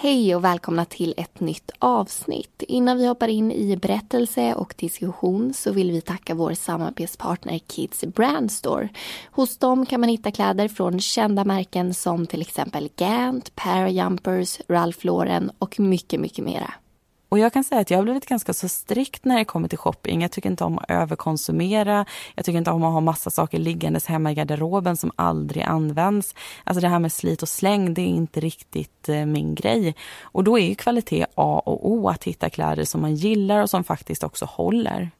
Hej och välkomna till ett nytt avsnitt. Innan vi hoppar in i berättelse och diskussion så vill vi tacka vår samarbetspartner Kids Brand Store. Hos dem kan man hitta kläder från kända märken som till exempel Gant, Parajumpers, Ralph Lauren och mycket, mycket mera. Och jag kan säga att jag har blivit ganska så strikt när det kommer till shopping. Jag tycker inte om att överkonsumera. Jag tycker inte om att ha massa saker liggandes hemma i garderoben som aldrig används. Alltså det här med slit och släng, det är inte riktigt eh, min grej. Och då är ju kvalitet A och O att hitta kläder som man gillar och som faktiskt också håller.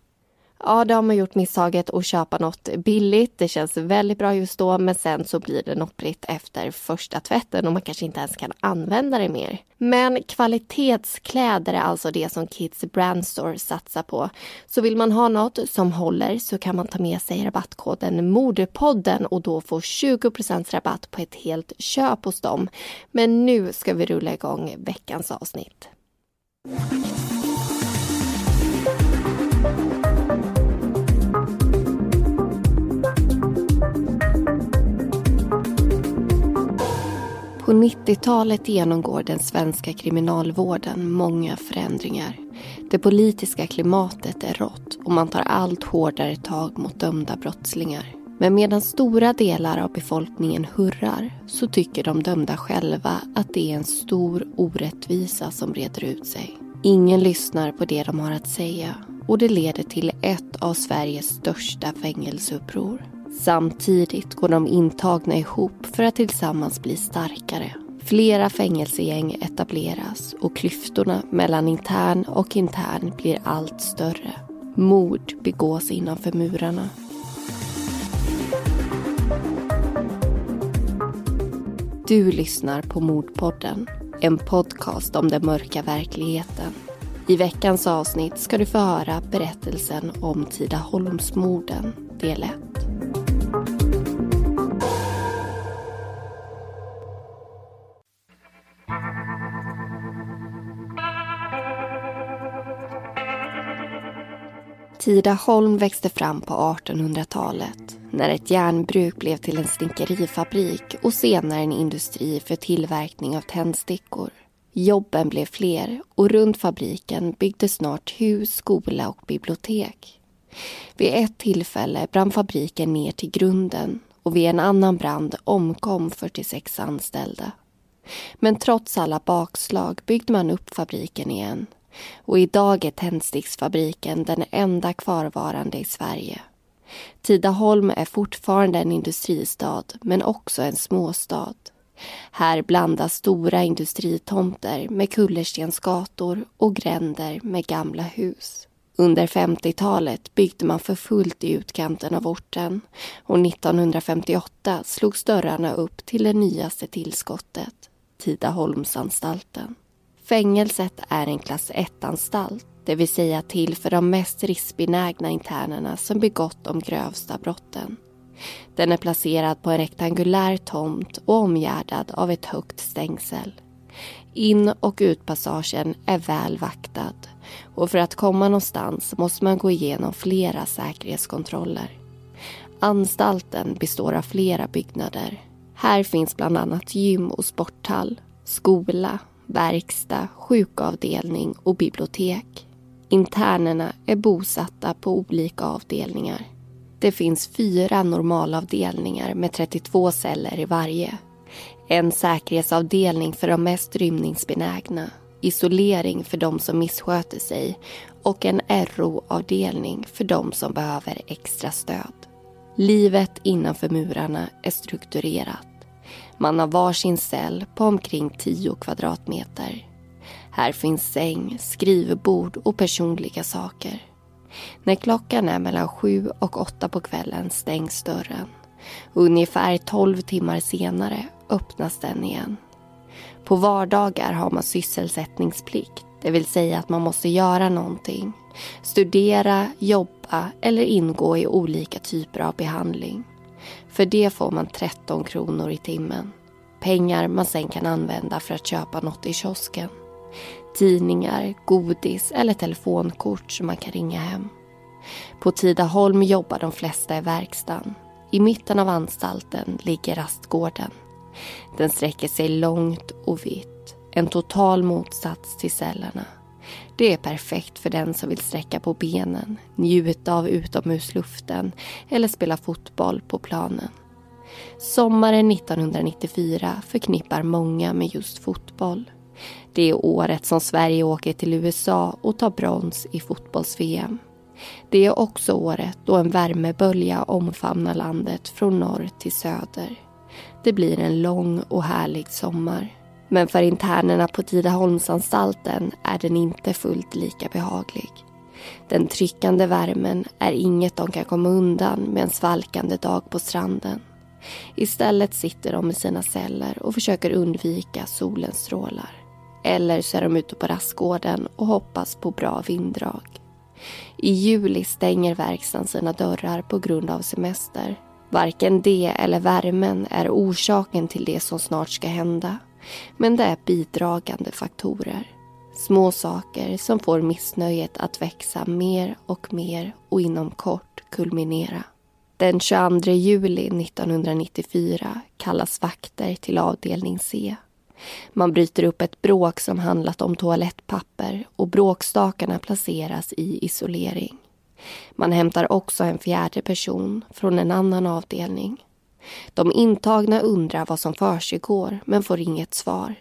Ja, då har man gjort misstaget att köpa något billigt. Det känns väldigt bra just då, men sen så blir det nopprigt efter första tvätten och man kanske inte ens kan använda det mer. Men kvalitetskläder är alltså det som Kids Brand Store satsar på. Så vill man ha något som håller så kan man ta med sig rabattkoden Modepodden och då få 20% rabatt på ett helt köp hos dem. Men nu ska vi rulla igång veckans avsnitt. På 90-talet genomgår den svenska kriminalvården många förändringar. Det politiska klimatet är rått och man tar allt hårdare tag mot dömda brottslingar. Men medan stora delar av befolkningen hurrar så tycker de dömda själva att det är en stor orättvisa som breder ut sig. Ingen lyssnar på det de har att säga och det leder till ett av Sveriges största fängelseuppror. Samtidigt går de intagna ihop för att tillsammans bli starkare. Flera fängelsegäng etableras och klyftorna mellan intern och intern blir allt större. Mord begås innanför murarna. Du lyssnar på Mordpodden, en podcast om den mörka verkligheten. I veckans avsnitt ska du få höra berättelsen om Tidaholmsmorden, del 1. Tidaholm växte fram på 1800-talet när ett järnbruk blev till en snickerifabrik och senare en industri för tillverkning av tändstickor. Jobben blev fler och runt fabriken byggdes snart hus, skola och bibliotek. Vid ett tillfälle brann fabriken ner till grunden och vid en annan brand omkom 46 anställda. Men trots alla bakslag byggde man upp fabriken igen och idag är tändsticksfabriken den enda kvarvarande i Sverige. Tidaholm är fortfarande en industristad men också en småstad. Här blandas stora industritomter med kullerstensgator och gränder med gamla hus. Under 50-talet byggde man för fullt i utkanten av orten och 1958 slogs dörrarna upp till det nyaste tillskottet, Tidaholmsanstalten. Fängelset är en klass 1-anstalt, det vill säga till för de mest riskbenägna internerna som begått de grövsta brotten. Den är placerad på en rektangulär tomt och omgärdad av ett högt stängsel. In och utpassagen är väl vaktad och för att komma någonstans måste man gå igenom flera säkerhetskontroller. Anstalten består av flera byggnader. Här finns bland annat gym och sporthall, skola, verkstad, sjukavdelning och bibliotek. Internerna är bosatta på olika avdelningar. Det finns fyra normalavdelningar med 32 celler i varje. En säkerhetsavdelning för de mest rymningsbenägna, isolering för de som missköter sig och en RO-avdelning för de som behöver extra stöd. Livet innanför murarna är strukturerat. Man har varsin cell på omkring 10 kvadratmeter. Här finns säng, skrivbord och personliga saker. När klockan är mellan sju och åtta på kvällen stängs dörren. Ungefär 12 timmar senare öppnas den igen. På vardagar har man sysselsättningsplikt, det vill säga att man måste göra någonting. Studera, jobba eller ingå i olika typer av behandling. För det får man 13 kronor i timmen. Pengar man sen kan använda för att köpa något i kiosken. Tidningar, godis eller telefonkort som man kan ringa hem. På Tidaholm jobbar de flesta i verkstaden. I mitten av anstalten ligger rastgården. Den sträcker sig långt och vitt. En total motsats till cellerna. Det är perfekt för den som vill sträcka på benen, njuta av utomhusluften eller spela fotboll på planen. Sommaren 1994 förknippar många med just fotboll. Det är året som Sverige åker till USA och tar brons i fotbolls-VM. Det är också året då en värmebölja omfamnar landet från norr till söder. Det blir en lång och härlig sommar. Men för internerna på Tidaholmsanstalten är den inte fullt lika behaglig. Den tryckande värmen är inget de kan komma undan med en svalkande dag på stranden. Istället sitter de i sina celler och försöker undvika solens strålar. Eller så är de ute på rastgården och hoppas på bra vinddrag. I juli stänger verkstaden sina dörrar på grund av semester. Varken det eller värmen är orsaken till det som snart ska hända. Men det är bidragande faktorer. Små saker som får missnöjet att växa mer och mer och inom kort kulminera. Den 22 juli 1994 kallas vakter till avdelning C. Man bryter upp ett bråk som handlat om toalettpapper och bråkstakarna placeras i isolering. Man hämtar också en fjärde person från en annan avdelning. De intagna undrar vad som försiggår men får inget svar.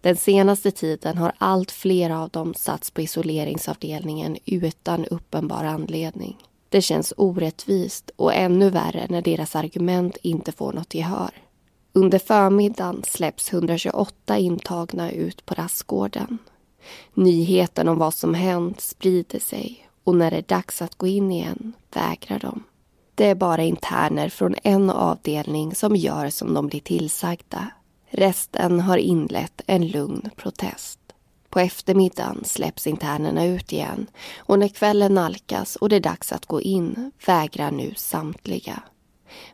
Den senaste tiden har allt fler av dem satts på isoleringsavdelningen utan uppenbar anledning. Det känns orättvist och ännu värre när deras argument inte får något gehör. Under förmiddagen släpps 128 intagna ut på rastgården. Nyheten om vad som hänt sprider sig och när det är dags att gå in igen vägrar de. Det är bara interner från en avdelning som gör som de blir tillsagda. Resten har inlett en lugn protest. På eftermiddagen släpps internerna ut igen och när kvällen nalkas och det är dags att gå in vägrar nu samtliga.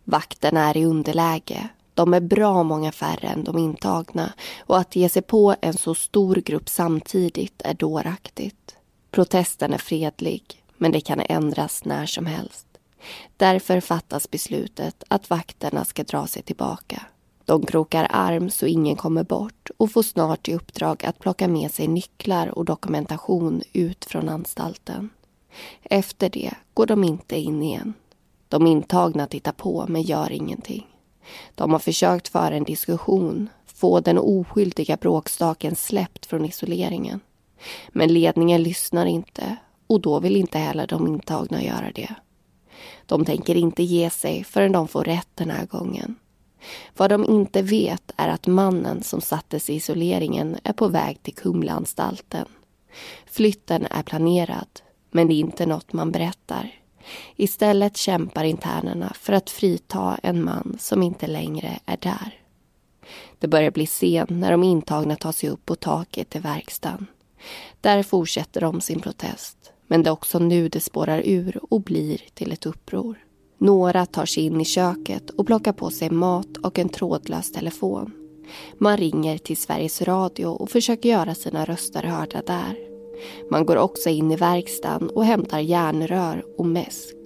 Vakterna är i underläge. De är bra många färre än de intagna och att ge sig på en så stor grupp samtidigt är dåraktigt. Protesten är fredlig, men det kan ändras när som helst. Därför fattas beslutet att vakterna ska dra sig tillbaka. De krokar arm så ingen kommer bort och får snart i uppdrag att plocka med sig nycklar och dokumentation ut från anstalten. Efter det går de inte in igen. De intagna tittar på men gör ingenting. De har försökt föra en diskussion, få den oskyldiga bråkstaken släppt från isoleringen. Men ledningen lyssnar inte och då vill inte heller de intagna göra det. De tänker inte ge sig förrän de får rätt den här gången. Vad de inte vet är att mannen som sattes i isoleringen är på väg till Kumlaanstalten. Flytten är planerad, men det är inte något man berättar. Istället kämpar internerna för att frita en man som inte längre är där. Det börjar bli sent när de intagna tar sig upp på taket till verkstaden. Där fortsätter de sin protest. Men det är också nu det spårar ur och blir till ett uppror. Några tar sig in i köket och plockar på sig mat och en trådlös telefon. Man ringer till Sveriges Radio och försöker göra sina röster hörda där. Man går också in i verkstaden och hämtar järnrör och mäsk.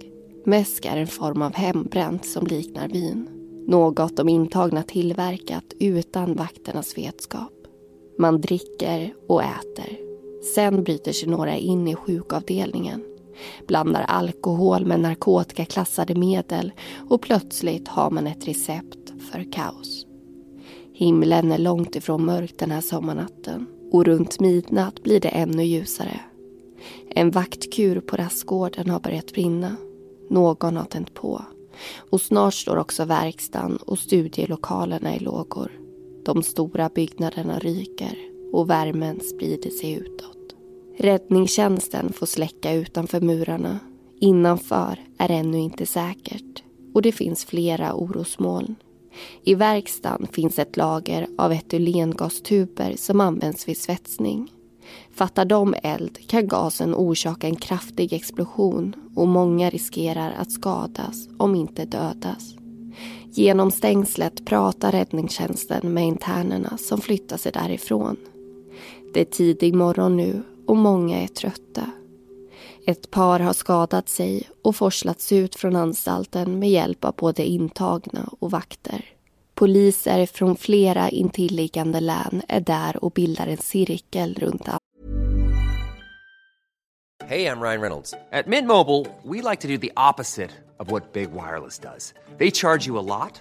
Mäsk är en form av hembränt som liknar vin. Något de intagna tillverkat utan vakternas vetskap. Man dricker och äter. Sen bryter sig några in i sjukavdelningen blandar alkohol med narkotikaklassade medel och plötsligt har man ett recept för kaos. Himlen är långt ifrån mörk den här sommarnatten och runt midnatt blir det ännu ljusare. En vaktkur på rastgården har börjat brinna. Någon har tänt på. Och snart står också verkstaden och studielokalerna i lågor. De stora byggnaderna ryker och värmen sprider sig utåt. Räddningstjänsten får släcka utanför murarna. Innanför är ännu inte säkert och det finns flera orosmoln. I verkstaden finns ett lager av etylengastuber som används vid svetsning. Fattar de eld kan gasen orsaka en kraftig explosion och många riskerar att skadas, om inte dödas. Genom stängslet pratar räddningstjänsten med internerna som flyttar sig därifrån. Det är tidig morgon nu och många är trötta. Ett par har skadat sig och forslats ut från anstalten med hjälp av både intagna och vakter. Poliser från flera intilliggande län är där och bildar en cirkel runt Hej, jag Ryan Reynolds. På Mint Mobile, we like to do the opposite of what Big Wireless does. They charge you a lot,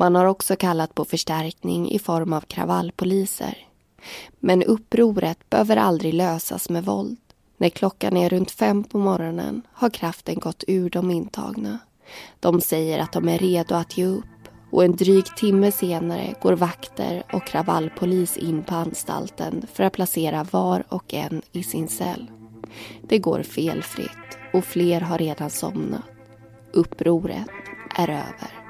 Man har också kallat på förstärkning i form av kravallpoliser. Men upproret behöver aldrig lösas med våld. När klockan är runt fem på morgonen har kraften gått ur de intagna. De säger att de är redo att ge upp och en dryg timme senare går vakter och kravallpolis in på anstalten för att placera var och en i sin cell. Det går felfritt och fler har redan somnat. Upproret är över.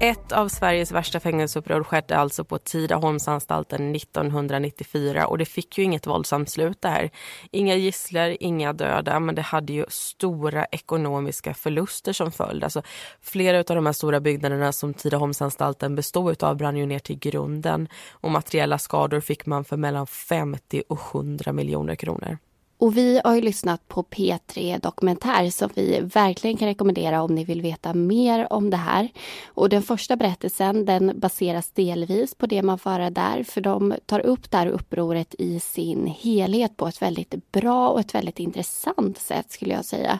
Ett av Sveriges värsta fängelseuppror skedde alltså på Tidaholmsanstalten 1994 och det fick ju inget våldsamt slut det här. Inga gisslor, inga döda, men det hade ju stora ekonomiska förluster som följd. Alltså, flera av de här stora byggnaderna som Tidaholmsanstalten bestod av brann ju ner till grunden och materiella skador fick man för mellan 50 och 100 miljoner kronor. Och vi har ju lyssnat på P3 Dokumentär som vi verkligen kan rekommendera om ni vill veta mer om det här. Och den första berättelsen den baseras delvis på det man får höra där för de tar upp det här upproret i sin helhet på ett väldigt bra och ett väldigt intressant sätt skulle jag säga.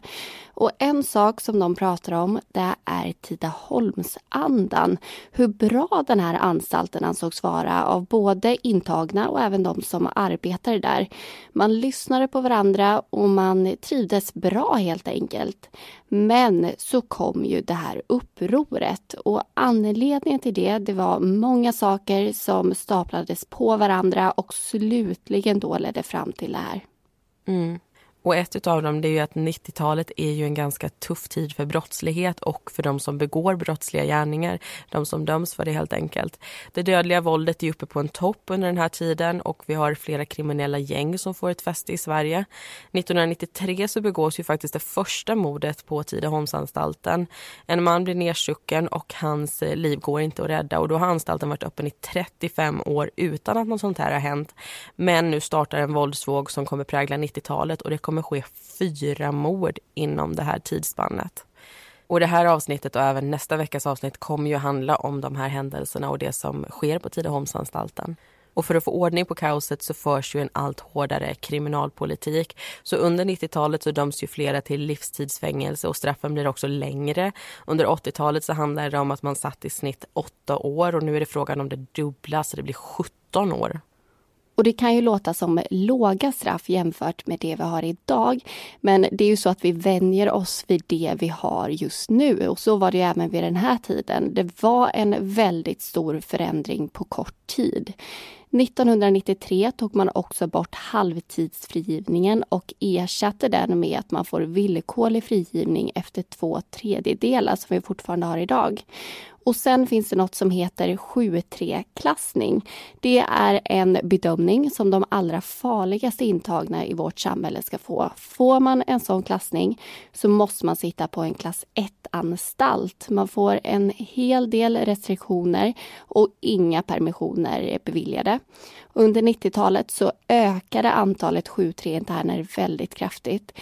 Och en sak som de pratar om det är Tidaholmsandan. Hur bra den här anstalten ansågs vara av både intagna och även de som arbetade där. Man lyssnade på varandra och man trivdes bra helt enkelt. Men så kom ju det här upproret och anledningen till det, det var många saker som staplades på varandra och slutligen då ledde fram till det här. Mm. Och ett av dem det är ju att 90-talet är ju en ganska tuff tid för brottslighet och för de som begår brottsliga gärningar, de som döms för det helt enkelt. Det dödliga våldet är uppe på en topp under den här tiden och vi har flera kriminella gäng som får ett fäste i Sverige. 1993 så begås ju faktiskt det första mordet på Tidaholmsanstalten. En man blir nedstucken och hans eh, liv går inte att rädda och då har anstalten varit öppen i 35 år utan att något sånt här har hänt. Men nu startar en våldsvåg som kommer prägla 90-talet och det kommer kommer ske fyra mord inom det här tidsspannet. Och det här avsnittet och även nästa veckas avsnitt kommer ju handla om de här händelserna och det som sker på Tidaholmsanstalten. Och för att få ordning på kaoset så förs ju en allt hårdare kriminalpolitik. Så under 90-talet så döms ju flera till livstidsfängelse och straffen blir också längre. Under 80-talet så handlar det om att man satt i snitt åtta år och nu är det frågan om det dubbla så det blir 17 år. Och det kan ju låta som låga straff jämfört med det vi har idag. Men det är ju så att vi vänjer oss vid det vi har just nu. Och så var det även vid den här tiden. Det var en väldigt stor förändring på kort tid. 1993 tog man också bort halvtidsfrigivningen och ersatte den med att man får villkorlig frigivning efter två tredjedelar som vi fortfarande har idag. Och sen finns det något som heter 7-3-klassning. Det är en bedömning som de allra farligaste intagna i vårt samhälle ska få. Får man en sån klassning så måste man sitta på en klass 1-anstalt. Man får en hel del restriktioner och inga permissioner är beviljade. Under 90-talet så ökade antalet 7-3-interner väldigt kraftigt.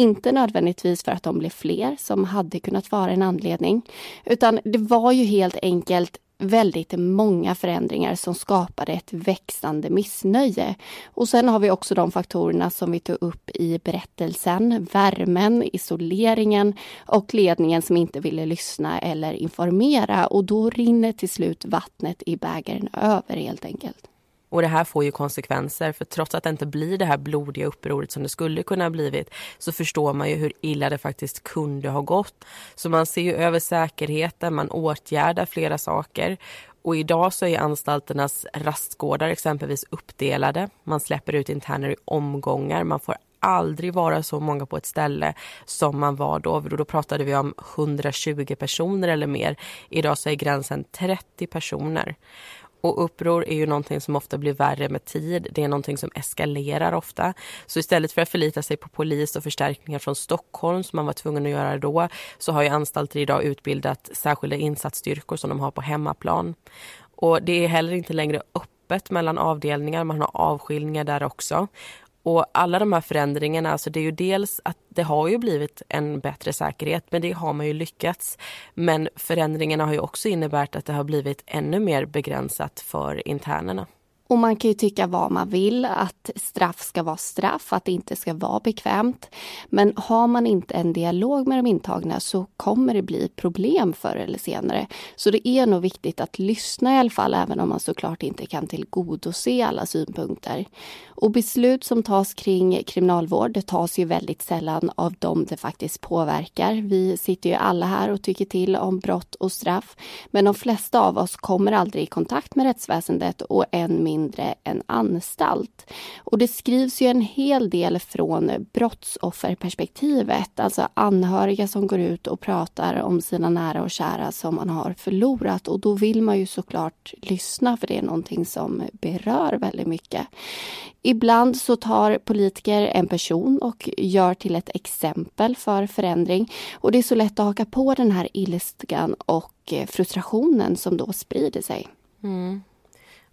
Inte nödvändigtvis för att de blev fler, som hade kunnat vara en anledning, utan det var ju helt enkelt väldigt många förändringar som skapade ett växande missnöje. Och sen har vi också de faktorerna som vi tog upp i berättelsen. Värmen, isoleringen och ledningen som inte ville lyssna eller informera. Och då rinner till slut vattnet i bägaren över helt enkelt. Och det här får ju konsekvenser för trots att det inte blir det här blodiga upproret som det skulle kunna ha blivit så förstår man ju hur illa det faktiskt kunde ha gått. Så man ser ju över säkerheten, man åtgärdar flera saker Och idag så är anstalternas rastgårdar exempelvis uppdelade. Man släpper ut interner i omgångar. Man får aldrig vara så många på ett ställe som man var då. Då pratade vi om 120 personer eller mer. Idag så är gränsen 30 personer. Och uppror är ju någonting som ofta blir värre med tid. Det är någonting som eskalerar ofta. Så istället för att förlita sig på polis och förstärkningar från Stockholm som man var tvungen att göra då, så har ju anstalter idag utbildat särskilda insatsstyrkor som de har på hemmaplan. Och det är heller inte längre öppet mellan avdelningar, man har avskiljningar där också. Och alla de här förändringarna, alltså det är ju dels att det har ju blivit en bättre säkerhet, men det har man ju lyckats. Men förändringarna har ju också inneburit att det har blivit ännu mer begränsat för internerna. Och man kan ju tycka vad man vill, att straff ska vara straff, att det inte ska vara bekvämt. Men har man inte en dialog med de intagna så kommer det bli problem förr eller senare. Så det är nog viktigt att lyssna i alla fall, även om man såklart inte kan tillgodose alla synpunkter. Och beslut som tas kring kriminalvård, det tas ju väldigt sällan av dem det faktiskt påverkar. Vi sitter ju alla här och tycker till om brott och straff. Men de flesta av oss kommer aldrig i kontakt med rättsväsendet och än mindre mindre en anstalt. Och det skrivs ju en hel del från brottsofferperspektivet, alltså anhöriga som går ut och pratar om sina nära och kära som man har förlorat. Och då vill man ju såklart lyssna för det är någonting som berör väldigt mycket. Ibland så tar politiker en person och gör till ett exempel för förändring. Och det är så lätt att haka på den här ilskan och frustrationen som då sprider sig. Mm.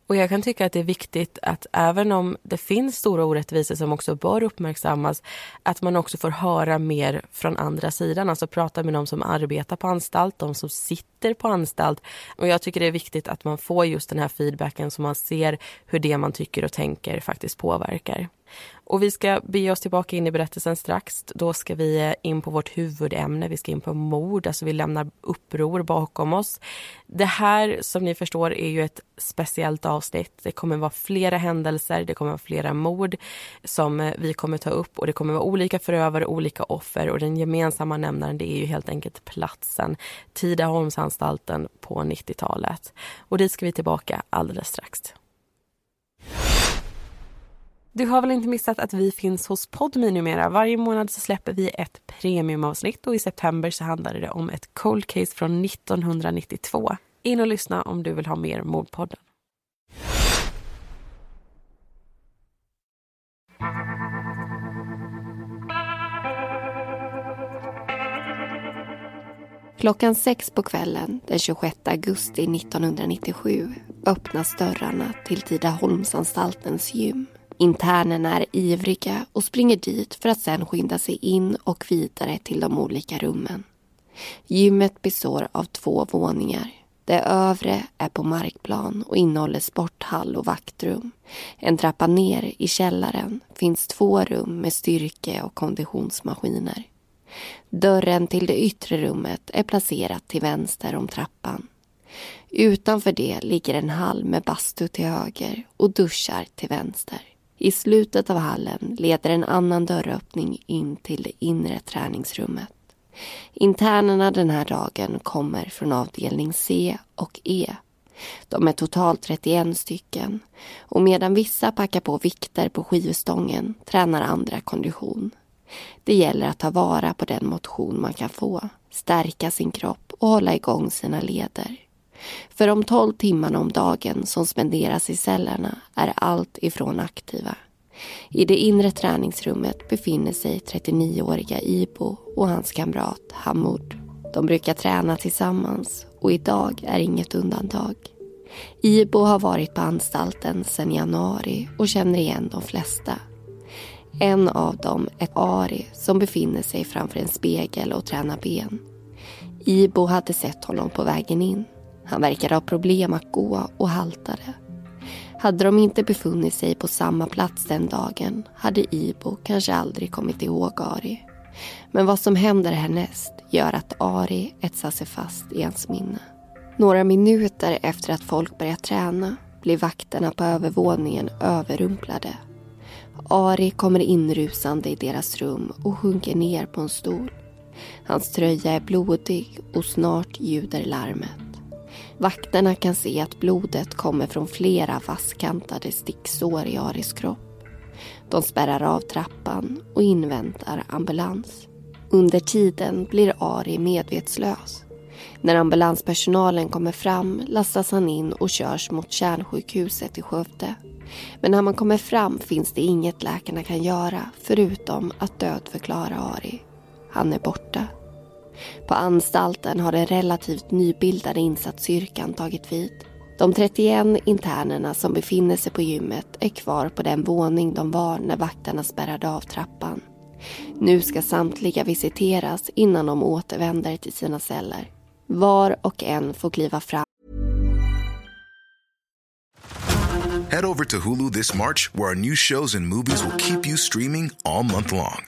Och jag kan tycka att det är viktigt att även om det finns stora orättvisor som också bör uppmärksammas, att man också får höra mer från andra sidan. Alltså prata med de som arbetar på anstalt, de som sitter på anstalt. Och jag tycker det är viktigt att man får just den här feedbacken så man ser hur det man tycker och tänker faktiskt påverkar. Och vi ska bege oss tillbaka in i berättelsen strax. Då ska vi eh, in på vårt huvudämne. Vi ska in på mord, alltså vi lämnar uppror bakom oss. Det här, som ni förstår, är ju ett speciellt avsnitt. Det kommer vara flera händelser, det kommer vara flera mord som eh, vi kommer ta upp och det kommer vara olika förövare, olika offer och den gemensamma nämnaren det är ju helt enkelt platsen, Tidaholmsanstalten på 90-talet. Och dit ska vi tillbaka alldeles strax. Du har väl inte missat att vi finns hos Podmi numera. Varje månad så släpper vi ett premiumavsnitt och i september så handlade det om ett cold case från 1992. In och lyssna om du vill ha mer Mordpodden. Klockan sex på kvällen den 26 augusti 1997 öppnas dörrarna till Tidaholmsanstaltens gym. Internerna är ivriga och springer dit för att sedan skynda sig in och vidare till de olika rummen. Gymmet består av två våningar. Det övre är på markplan och innehåller sporthall och vaktrum. En trappa ner i källaren finns två rum med styrke och konditionsmaskiner. Dörren till det yttre rummet är placerad till vänster om trappan. Utanför det ligger en hall med bastu till höger och duschar till vänster. I slutet av hallen leder en annan dörröppning in till det inre träningsrummet. Internerna den här dagen kommer från avdelning C och E. De är totalt 31 stycken och medan vissa packar på vikter på skivstången tränar andra kondition. Det gäller att ta vara på den motion man kan få, stärka sin kropp och hålla igång sina leder. För de 12 timmarna om dagen som spenderas i cellerna är allt ifrån aktiva. I det inre träningsrummet befinner sig 39-åriga Ibo och hans kamrat Hamoud. De brukar träna tillsammans och idag är inget undantag. Ibo har varit på anstalten sedan januari och känner igen de flesta. En av dem är Ari som befinner sig framför en spegel och tränar ben. Ibo hade sett honom på vägen in. Han verkade ha problem att gå och haltade. Hade de inte befunnit sig på samma plats den dagen hade Ibo kanske aldrig kommit ihåg Ari. Men vad som händer härnäst gör att Ari etsar sig fast i hans minne. Några minuter efter att folk börjat träna blir vakterna på övervåningen överrumplade. Ari kommer inrusande i deras rum och sjunker ner på en stol. Hans tröja är blodig och snart ljuder larmet. Vakterna kan se att blodet kommer från flera vasskantade sticksår i Aris kropp. De spärrar av trappan och inväntar ambulans. Under tiden blir Ari medvetslös. När ambulanspersonalen kommer fram lastas han in och körs mot kärnsjukhuset i Skövde. Men när man kommer fram finns det inget läkarna kan göra förutom att dödförklara Ari. Han är borta. På anstalten har den relativt nybildade insatsstyrkan tagit vid. De 31 internerna som befinner sig på gymmet är kvar på den våning de var när vakterna spärrade av trappan. Nu ska samtliga visiteras innan de återvänder till sina celler. Var och en får kliva fram. Head over to Hulu this March, where our new shows and movies will keep you streaming all month long.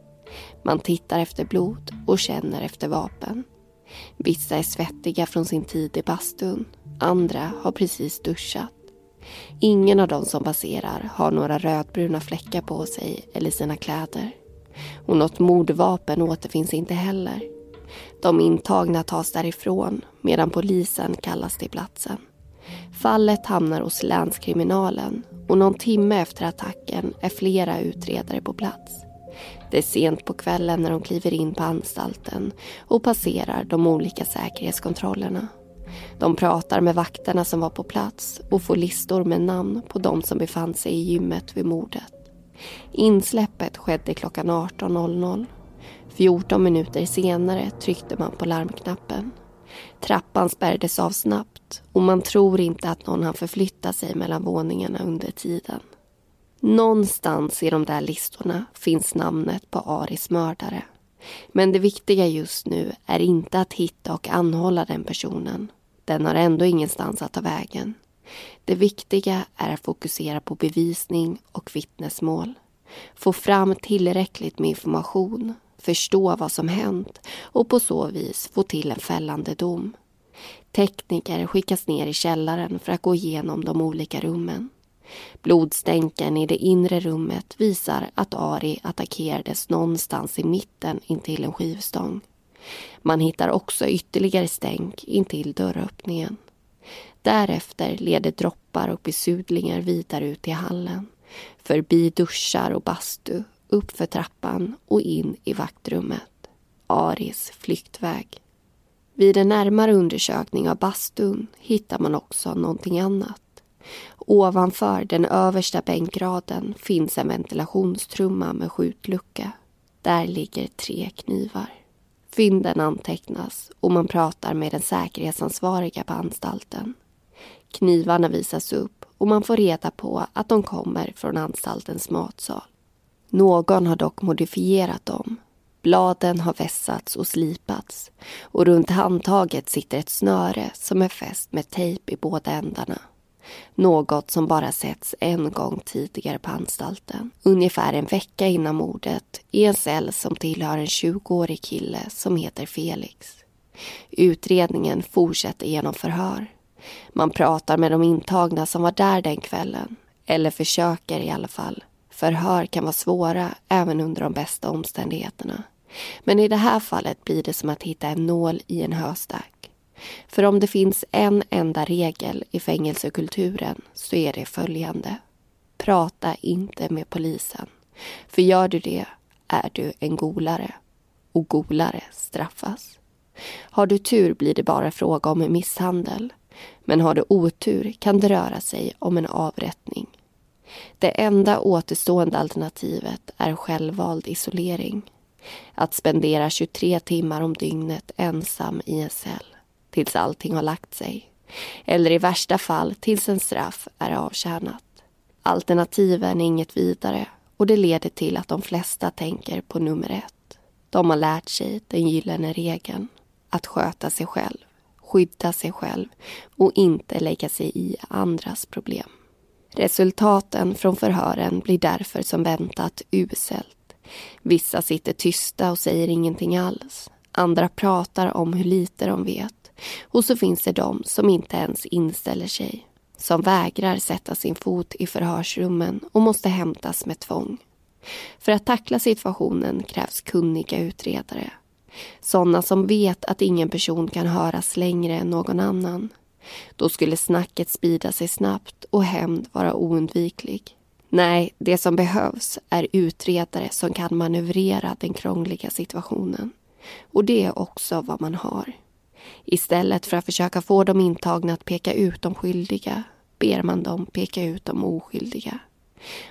Man tittar efter blod och känner efter vapen. Vissa är svettiga från sin tid i bastun. Andra har precis duschat. Ingen av dem som passerar har några rödbruna fläckar på sig eller sina kläder. Och något mordvapen återfinns inte heller. De intagna tas därifrån medan polisen kallas till platsen. Fallet hamnar hos länskriminalen och någon timme efter attacken är flera utredare på plats. Det är sent på kvällen när de kliver in på anstalten och passerar de olika säkerhetskontrollerna. De pratar med vakterna som var på plats och får listor med namn på de som befann sig i gymmet vid mordet. Insläppet skedde klockan 18.00. 14 minuter senare tryckte man på larmknappen. Trappan spärrades av snabbt och man tror inte att någon hann förflytta sig mellan våningarna under tiden. Någonstans i de där listorna finns namnet på Aris mördare. Men det viktiga just nu är inte att hitta och anhålla den personen. Den har ändå ingenstans att ta vägen. Det viktiga är att fokusera på bevisning och vittnesmål. Få fram tillräckligt med information, förstå vad som hänt och på så vis få till en fällande dom. Tekniker skickas ner i källaren för att gå igenom de olika rummen. Blodstänken i det inre rummet visar att Ari attackerades någonstans i mitten intill en skivstång. Man hittar också ytterligare stänk intill dörröppningen. Därefter leder droppar och besudlingar vidare ut i hallen. Förbi duschar och bastu, uppför trappan och in i vaktrummet. Aris flyktväg. Vid en närmare undersökning av bastun hittar man också någonting annat. Ovanför den översta bänkraden finns en ventilationstrumma med skjutlucka. Där ligger tre knivar. Fynden antecknas och man pratar med den säkerhetsansvariga på anstalten. Knivarna visas upp och man får reda på att de kommer från anstaltens matsal. Någon har dock modifierat dem. Bladen har vässats och slipats och runt handtaget sitter ett snöre som är fäst med tejp i båda ändarna. Något som bara setts en gång tidigare på anstalten. Ungefär en vecka innan mordet i en cell som tillhör en 20-årig kille som heter Felix. Utredningen fortsätter genom förhör. Man pratar med de intagna som var där den kvällen. Eller försöker i alla fall. Förhör kan vara svåra även under de bästa omständigheterna. Men i det här fallet blir det som att hitta en nål i en höstack. För om det finns en enda regel i fängelsekulturen så är det följande. Prata inte med polisen. För gör du det är du en golare. Och golare straffas. Har du tur blir det bara fråga om misshandel. Men har du otur kan det röra sig om en avrättning. Det enda återstående alternativet är självvald isolering. Att spendera 23 timmar om dygnet ensam i en cell tills allting har lagt sig. Eller i värsta fall tills en straff är avtjänat. Alternativen är inget vidare och det leder till att de flesta tänker på nummer ett. De har lärt sig den gyllene regeln. Att sköta sig själv. skydda sig själv och inte lägga sig i andras problem. Resultaten från förhören blir därför som väntat uselt. Vissa sitter tysta och säger ingenting alls. Andra pratar om hur lite de vet. Och så finns det de som inte ens inställer sig. Som vägrar sätta sin fot i förhörsrummen och måste hämtas med tvång. För att tackla situationen krävs kunniga utredare. Sådana som vet att ingen person kan höras längre än någon annan. Då skulle snacket sprida sig snabbt och hämnd vara oundviklig. Nej, det som behövs är utredare som kan manövrera den krångliga situationen. Och det är också vad man har. Istället för att försöka få de intagna att peka ut de skyldiga ber man dem peka ut de oskyldiga.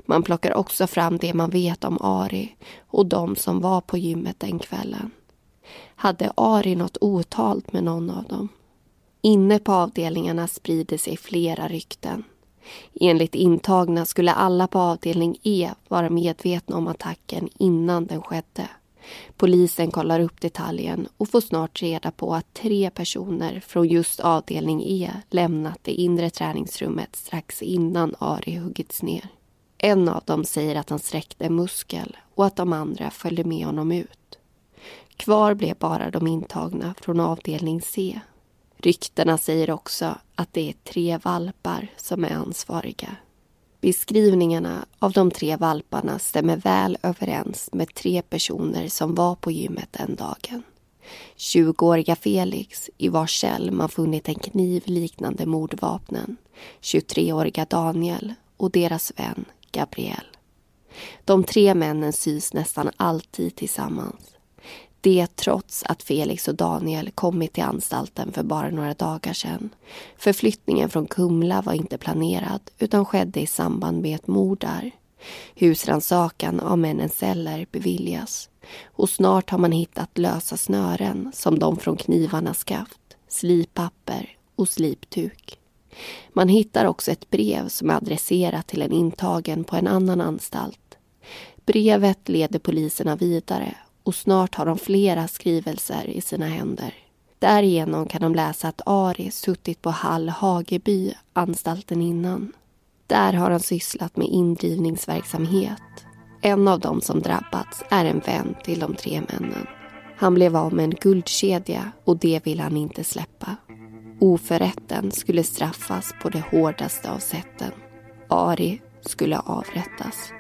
Man plockar också fram det man vet om Ari och de som var på gymmet den kvällen. Hade Ari något otalt med någon av dem? Inne på avdelningarna sprider sig flera rykten. Enligt intagna skulle alla på avdelning E vara medvetna om attacken innan den skedde. Polisen kollar upp detaljen och får snart reda på att tre personer från just avdelning E lämnat det inre träningsrummet strax innan Ari huggits ner. En av dem säger att han sträckte en muskel och att de andra följde med honom ut. Kvar blev bara de intagna från avdelning C. Ryktena säger också att det är tre valpar som är ansvariga. Beskrivningarna av de tre valparna stämmer väl överens med tre personer som var på gymmet den dagen. 20-åriga Felix, i vars cell man funnit en kniv liknande mordvapnen. 23-åriga Daniel och deras vän Gabriel. De tre männen syns nästan alltid tillsammans. Det trots att Felix och Daniel kommit till anstalten för bara några dagar sedan. Förflyttningen från Kumla var inte planerad utan skedde i samband med ett mord där. Husrannsakan av männens celler beviljas och snart har man hittat lösa snören som de från knivarnas skaft, slippapper och sliptuk. Man hittar också ett brev som är adresserat till en intagen på en annan anstalt. Brevet leder poliserna vidare och snart har de flera skrivelser i sina händer. Därigenom kan de läsa att Ari suttit på Hall Hageby, anstalten innan. Där har han sysslat med indrivningsverksamhet. En av dem som drabbats är en vän till de tre männen. Han blev av med en guldkedja och det vill han inte släppa. Oförrätten skulle straffas på det hårdaste av sätten. Ari skulle avrättas.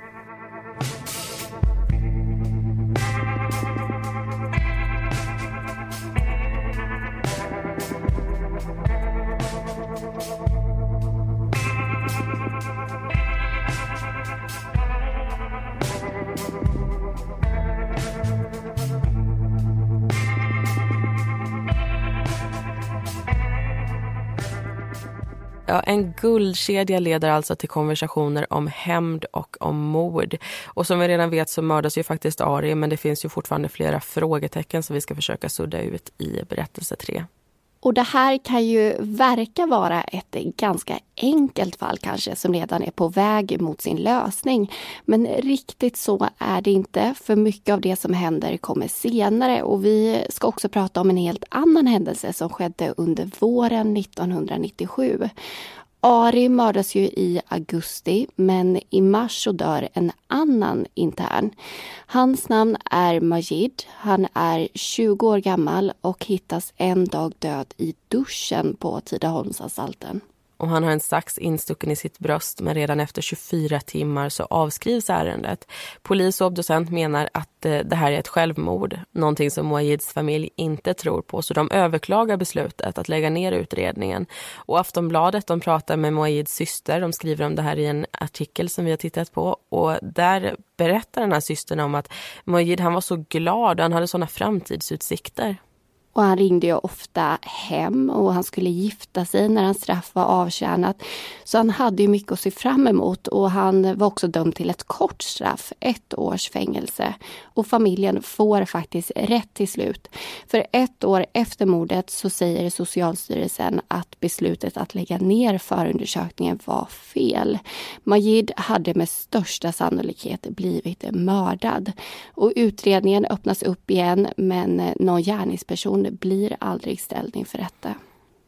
Ja, en guldkedja leder alltså till konversationer om hämnd och om mord. Och som vi redan vet så mördas ju faktiskt Ari men det finns ju fortfarande flera frågetecken som vi ska försöka sudda ut i berättelse 3. Och det här kan ju verka vara ett ganska enkelt fall kanske som redan är på väg mot sin lösning. Men riktigt så är det inte, för mycket av det som händer kommer senare och vi ska också prata om en helt annan händelse som skedde under våren 1997. Ari mördas ju i augusti, men i mars så dör en annan intern. Hans namn är Majid. Han är 20 år gammal och hittas en dag död i duschen på Tidaholmsanstalten och han har en sax instucken i sitt bröst men redan efter 24 timmar så avskrivs ärendet. Polis och obducent menar att eh, det här är ett självmord, någonting som Moajids familj inte tror på så de överklagar beslutet att lägga ner utredningen. Och Aftonbladet de pratar med Moajids syster, de skriver om det här i en artikel som vi har tittat på och där berättar den här systern om att Moajid han var så glad och han hade såna framtidsutsikter. Och han ringde ju ofta hem och han skulle gifta sig när hans straff var avtjänat. Så han hade ju mycket att se fram emot och han var också dömd till ett kort straff, ett års fängelse. Och familjen får faktiskt rätt till slut. För ett år efter mordet så säger Socialstyrelsen att beslutet att lägga ner förundersökningen var fel. Majid hade med största sannolikhet blivit mördad. Och utredningen öppnas upp igen men någon gärningsperson blir aldrig ställd inför rätta.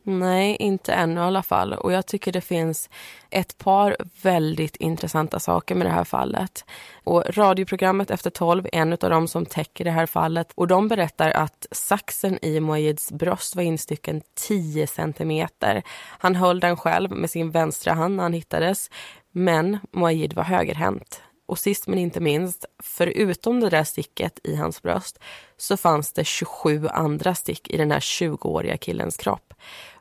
Nej, inte ännu i alla fall. Och jag tycker det finns ett par väldigt intressanta saker med det här fallet. Och radioprogrammet Efter tolv är en av dem som täcker det här fallet. Och de berättar att saxen i Moajids bröst var instycken 10 centimeter. Han höll den själv med sin vänstra hand när han hittades. Men Moajid var högerhänt. Och sist men inte minst, förutom det där sticket i hans bröst så fanns det 27 andra stick i den här 20-åriga killens kropp.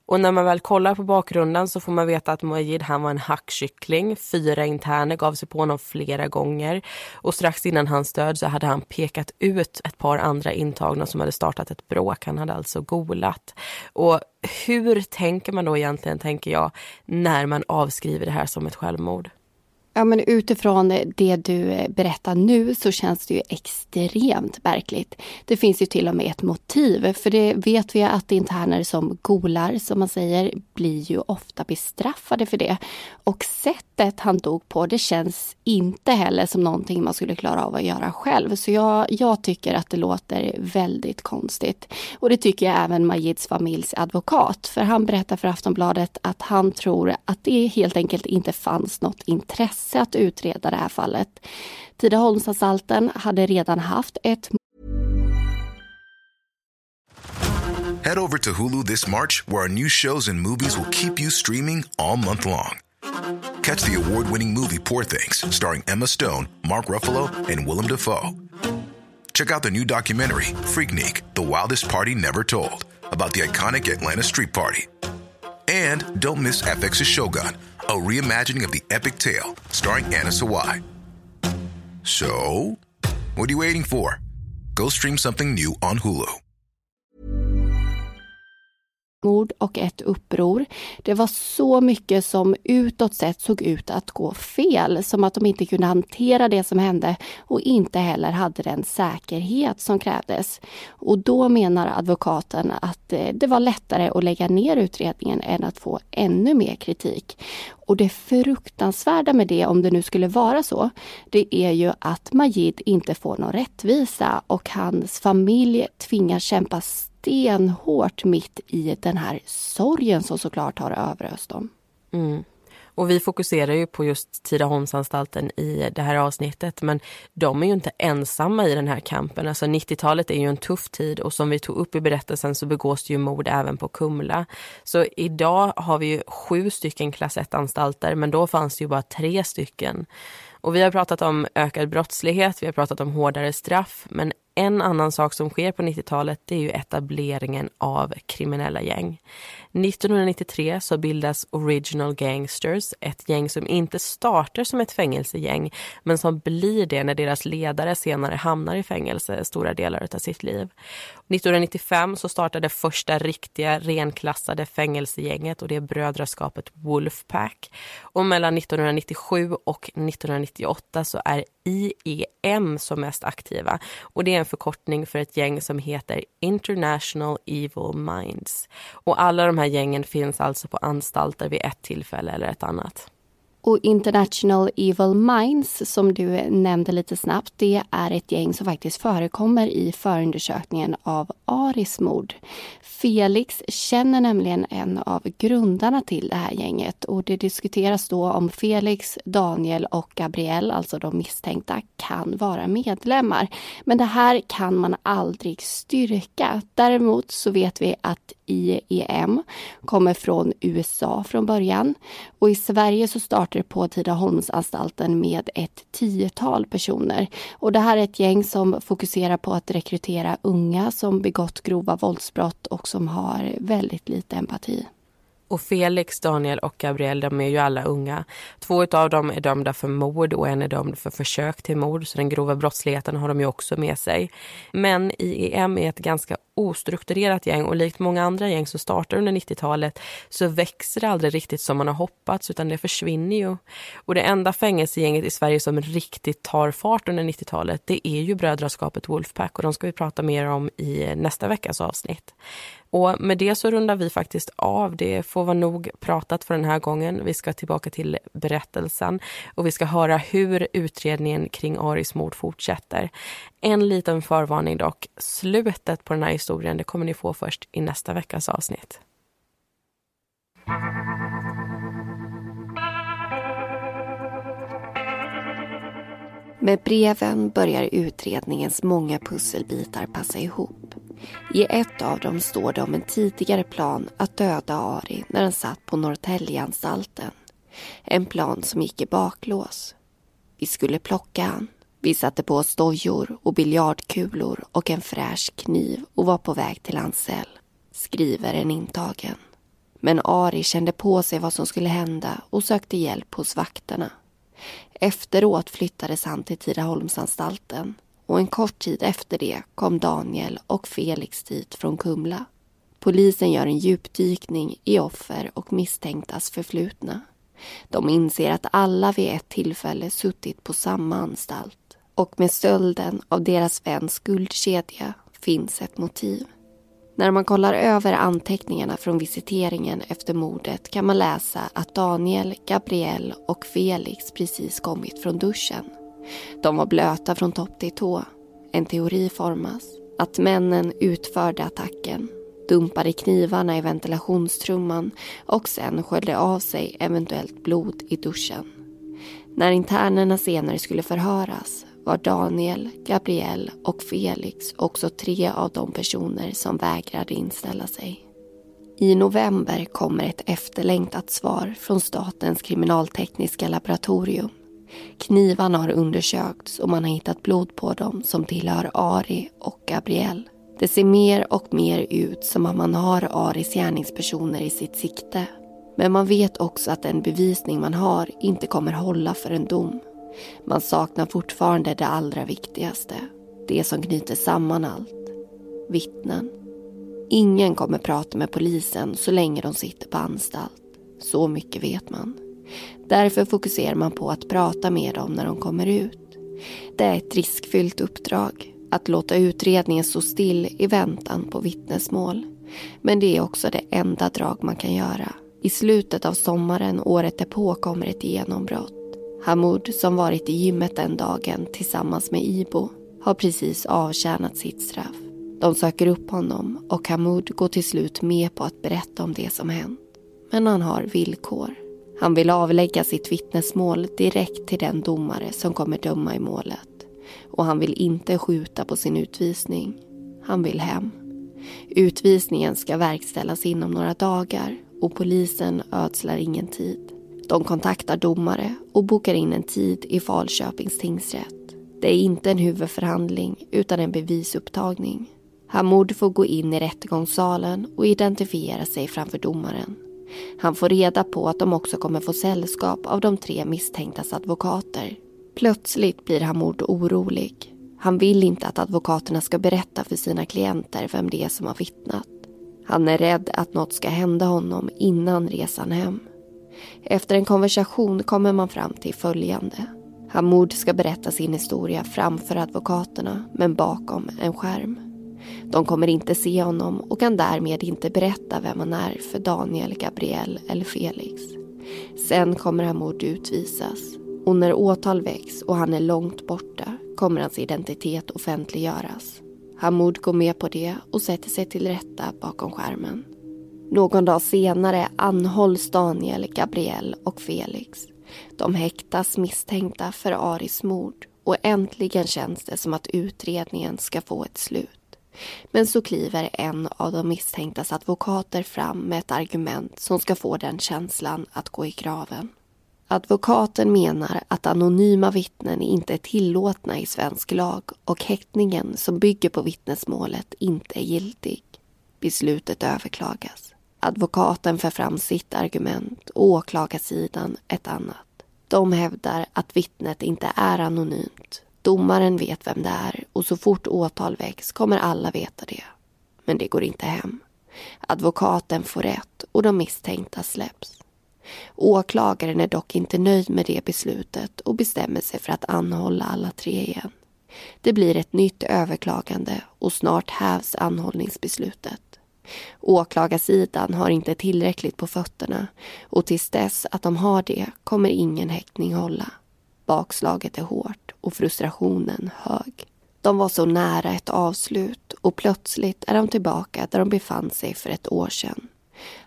Och när man väl kollar på bakgrunden så får man veta att Mojid han var en hackkyckling. Fyra interner gav sig på honom flera gånger. Och strax innan hans död så hade han pekat ut ett par andra intagna som hade startat ett bråk. Han hade alltså golat. Och hur tänker man då egentligen, tänker jag, när man avskriver det här som ett självmord? Ja, men utifrån det du eh, berättar nu så känns det ju extremt märkligt. Det finns ju till och med ett motiv, för det vet vi att interner som golar, som man säger, blir ju ofta bestraffade för det. Och sättet han dog på, det känns inte heller som någonting man skulle klara av att göra själv. Så jag, jag tycker att det låter väldigt konstigt. Och det tycker jag även Majids familjs advokat, för han berättar för Aftonbladet att han tror att det helt enkelt inte fanns något intresse intresse att utreda det här fallet. Tidaholmsanstalten hade redan haft ett Head over to Hulu this March, where our new shows and movies will keep you streaming all month long. Catch the award winning movie Poor Things, starring Emma Stone, Mark Ruffalo, and Willem Dafoe. Check out the new documentary, Freaknik The Wildest Party Never Told, about the iconic Atlanta Street Party. And don't miss FX's Shogun a reimagining of the epic tale starring Anna Sawai. So, what are you waiting for? Go stream something new on Hulu. Mord och ett uppror. Det var så mycket som utåt sett såg ut att gå fel, som att de inte kunde hantera det som hände och inte heller hade den säkerhet som krävdes. Och då menar advokaten att eh, det var lättare att lägga ner utredningen än att få ännu mer kritik. Och det fruktansvärda med det, om det nu skulle vara så, det är ju att Majid inte får någon rättvisa och hans familj tvingas kämpa stenhårt mitt i den här sorgen som såklart har överöst dem. Mm. Och vi fokuserar ju på just Tidaholmsanstalten i det här avsnittet men de är ju inte ensamma i den här kampen. Alltså 90-talet är ju en tuff tid och som vi tog upp i berättelsen så begås det ju mord även på Kumla. Så idag har vi ju sju stycken klass 1-anstalter men då fanns det ju bara tre stycken. Och vi har pratat om ökad brottslighet, vi har pratat om hårdare straff men en annan sak som sker på 90-talet är ju etableringen av kriminella gäng. 1993 så bildas Original Gangsters, ett gäng som inte startar som ett fängelsegäng men som blir det när deras ledare senare hamnar i fängelse stora delar av sitt liv. 1995 så startade första riktiga renklassade fängelsegänget och det är brödraskapet Wolfpack. Och mellan 1997 och 1998 så är IEM som mest aktiva och det är en förkortning för ett gäng som heter International Evil Minds. Och alla de här gängen finns alltså på anstalter vid ett tillfälle eller ett annat. Och International Evil Minds, som du nämnde lite snabbt, det är ett gäng som faktiskt förekommer i förundersökningen av Aris mord. Felix känner nämligen en av grundarna till det här gänget och det diskuteras då om Felix, Daniel och Gabriel, alltså de misstänkta, kan vara medlemmar. Men det här kan man aldrig styrka. Däremot så vet vi att IEM kommer från USA från början och i Sverige så startar på Tidaholmsanstalten med ett tiotal personer. Och det här är ett gäng som fokuserar på att rekrytera unga som begått grova våldsbrott och som har väldigt lite empati. Och Felix, Daniel och Gabriel, de är ju alla unga. Två av dem är dömda för mord och en är dömd för försök till mord, så den grova brottsligheten har de ju också med sig. Men IEM är ett ganska ostrukturerat gäng och likt många andra gäng som startar under 90-talet så växer det aldrig riktigt som man har hoppats utan det försvinner ju. Och det enda fängelsegänget i Sverige som riktigt tar fart under 90-talet det är ju brödraskapet Wolfpack och de ska vi prata mer om i nästa veckas avsnitt. Och med det så rundar vi faktiskt av. Det får vara nog pratat för den här gången. Vi ska tillbaka till berättelsen och vi ska höra hur utredningen kring Aris mord fortsätter. En liten förvarning dock. Slutet på den här historien det kommer ni få först i nästa veckas avsnitt. Med breven börjar utredningens många pusselbitar passa ihop. I ett av dem står det om en tidigare plan att döda Ari när han satt på Norrtäljeanstalten. En plan som gick i baklås. Vi skulle plocka han. Vi satte på oss dojor och biljardkulor och en fräsch kniv och var på väg till hans cell, skriver en intagen. Men Ari kände på sig vad som skulle hända och sökte hjälp hos vakterna. Efteråt flyttades han till Tidaholmsanstalten och en kort tid efter det kom Daniel och Felix dit från Kumla. Polisen gör en djupdykning i offer och misstänktas förflutna. De inser att alla vid ett tillfälle suttit på samma anstalt och med stölden av deras väns guldkedja finns ett motiv. När man kollar över anteckningarna från visiteringen efter mordet kan man läsa att Daniel, Gabriel och Felix precis kommit från duschen. De var blöta från topp till tå. En teori formas. Att männen utförde attacken, dumpade knivarna i ventilationstrumman och sen sköljde av sig eventuellt blod i duschen. När internerna senare skulle förhöras var Daniel, Gabriel och Felix också tre av de personer som vägrade inställa sig. I november kommer ett efterlängtat svar från Statens kriminaltekniska laboratorium. Knivarna har undersökts och man har hittat blod på dem som tillhör Ari och Gabriel. Det ser mer och mer ut som att man har Aris gärningspersoner i sitt sikte. Men man vet också att den bevisning man har inte kommer hålla för en dom. Man saknar fortfarande det allra viktigaste. Det som knyter samman allt. Vittnen. Ingen kommer prata med polisen så länge de sitter på anstalt. Så mycket vet man. Därför fokuserar man på att prata med dem när de kommer ut. Det är ett riskfyllt uppdrag. Att låta utredningen stå still i väntan på vittnesmål. Men det är också det enda drag man kan göra. I slutet av sommaren året därpå kommer ett genombrott. Hamoud, som varit i gymmet den dagen tillsammans med Ibo, har precis avtjänat sitt straff. De söker upp honom och Hamoud går till slut med på att berätta om det som hänt. Men han har villkor. Han vill avlägga sitt vittnesmål direkt till den domare som kommer döma i målet. Och han vill inte skjuta på sin utvisning. Han vill hem. Utvisningen ska verkställas inom några dagar och polisen ödslar ingen tid. De kontaktar domare och bokar in en tid i Falköpings tingsrätt. Det är inte en huvudförhandling utan en bevisupptagning. Hamoud får gå in i rättegångssalen och identifiera sig framför domaren. Han får reda på att de också kommer få sällskap av de tre misstänktas advokater. Plötsligt blir Hamoud orolig. Han vill inte att advokaterna ska berätta för sina klienter vem det är som har vittnat. Han är rädd att något ska hända honom innan resan hem. Efter en konversation kommer man fram till följande. Hamoud ska berätta sin historia framför advokaterna, men bakom en skärm. De kommer inte se honom och kan därmed inte berätta vem han är för Daniel, Gabriel eller Felix. Sen kommer Hamoud utvisas och när åtal väcks och han är långt borta kommer hans identitet offentliggöras. Hamoud går med på det och sätter sig till rätta bakom skärmen. Någon dag senare anhålls Daniel, Gabriel och Felix. De häktas misstänkta för Aris mord och äntligen känns det som att utredningen ska få ett slut. Men så kliver en av de misstänktas advokater fram med ett argument som ska få den känslan att gå i graven. Advokaten menar att anonyma vittnen inte är tillåtna i svensk lag och häktningen som bygger på vittnesmålet inte är giltig. Beslutet överklagas. Advokaten för fram sitt argument och åklagarsidan ett annat. De hävdar att vittnet inte är anonymt. Domaren vet vem det är och så fort åtal väcks kommer alla veta det. Men det går inte hem. Advokaten får rätt och de misstänkta släpps. Åklagaren är dock inte nöjd med det beslutet och bestämmer sig för att anhålla alla tre igen. Det blir ett nytt överklagande och snart hävs anhållningsbeslutet. Åklagarsidan har inte tillräckligt på fötterna och tills dess att de har det kommer ingen häktning hålla. Bakslaget är hårt och frustrationen hög. De var så nära ett avslut och plötsligt är de tillbaka där de befann sig för ett år sedan.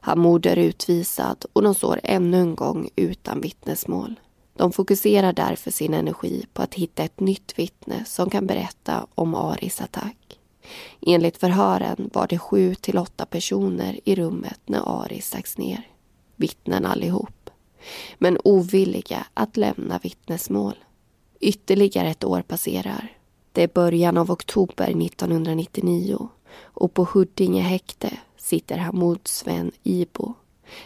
Hamoud är utvisad och de står ännu en gång utan vittnesmål. De fokuserar därför sin energi på att hitta ett nytt vittne som kan berätta om Aris attack. Enligt förhören var det sju till åtta personer i rummet när Aris stacks ner. Vittnen allihop. Men ovilliga att lämna vittnesmål. Ytterligare ett år passerar. Det är början av oktober 1999 och på Huddinge häkte sitter Hamoud Sven Ibo.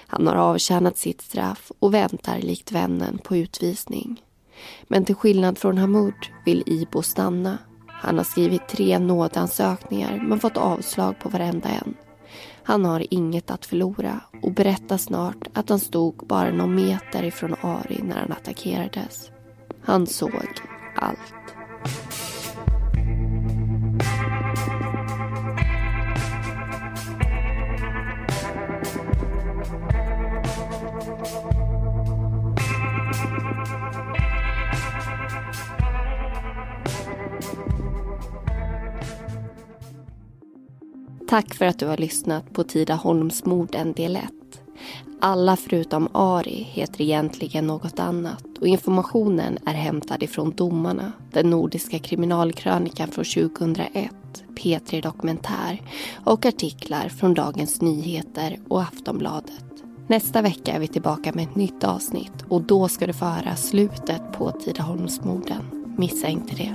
Han har avtjänat sitt straff och väntar likt vännen på utvisning. Men till skillnad från Hamoud vill Ibo stanna. Han har skrivit tre nådansökningar men fått avslag på varenda en. Han har inget att förlora och berättar snart att han stod bara någon meter ifrån Ari när han attackerades. Han såg allt. Tack för att du har lyssnat på Tidaholmsmorden del 1. Alla förutom Ari heter egentligen något annat och informationen är hämtad ifrån Domarna, den nordiska kriminalkrönikan från 2001, P3 Dokumentär och artiklar från Dagens Nyheter och Aftonbladet. Nästa vecka är vi tillbaka med ett nytt avsnitt och då ska du få höra slutet på Tidaholmsmorden. Missa inte det.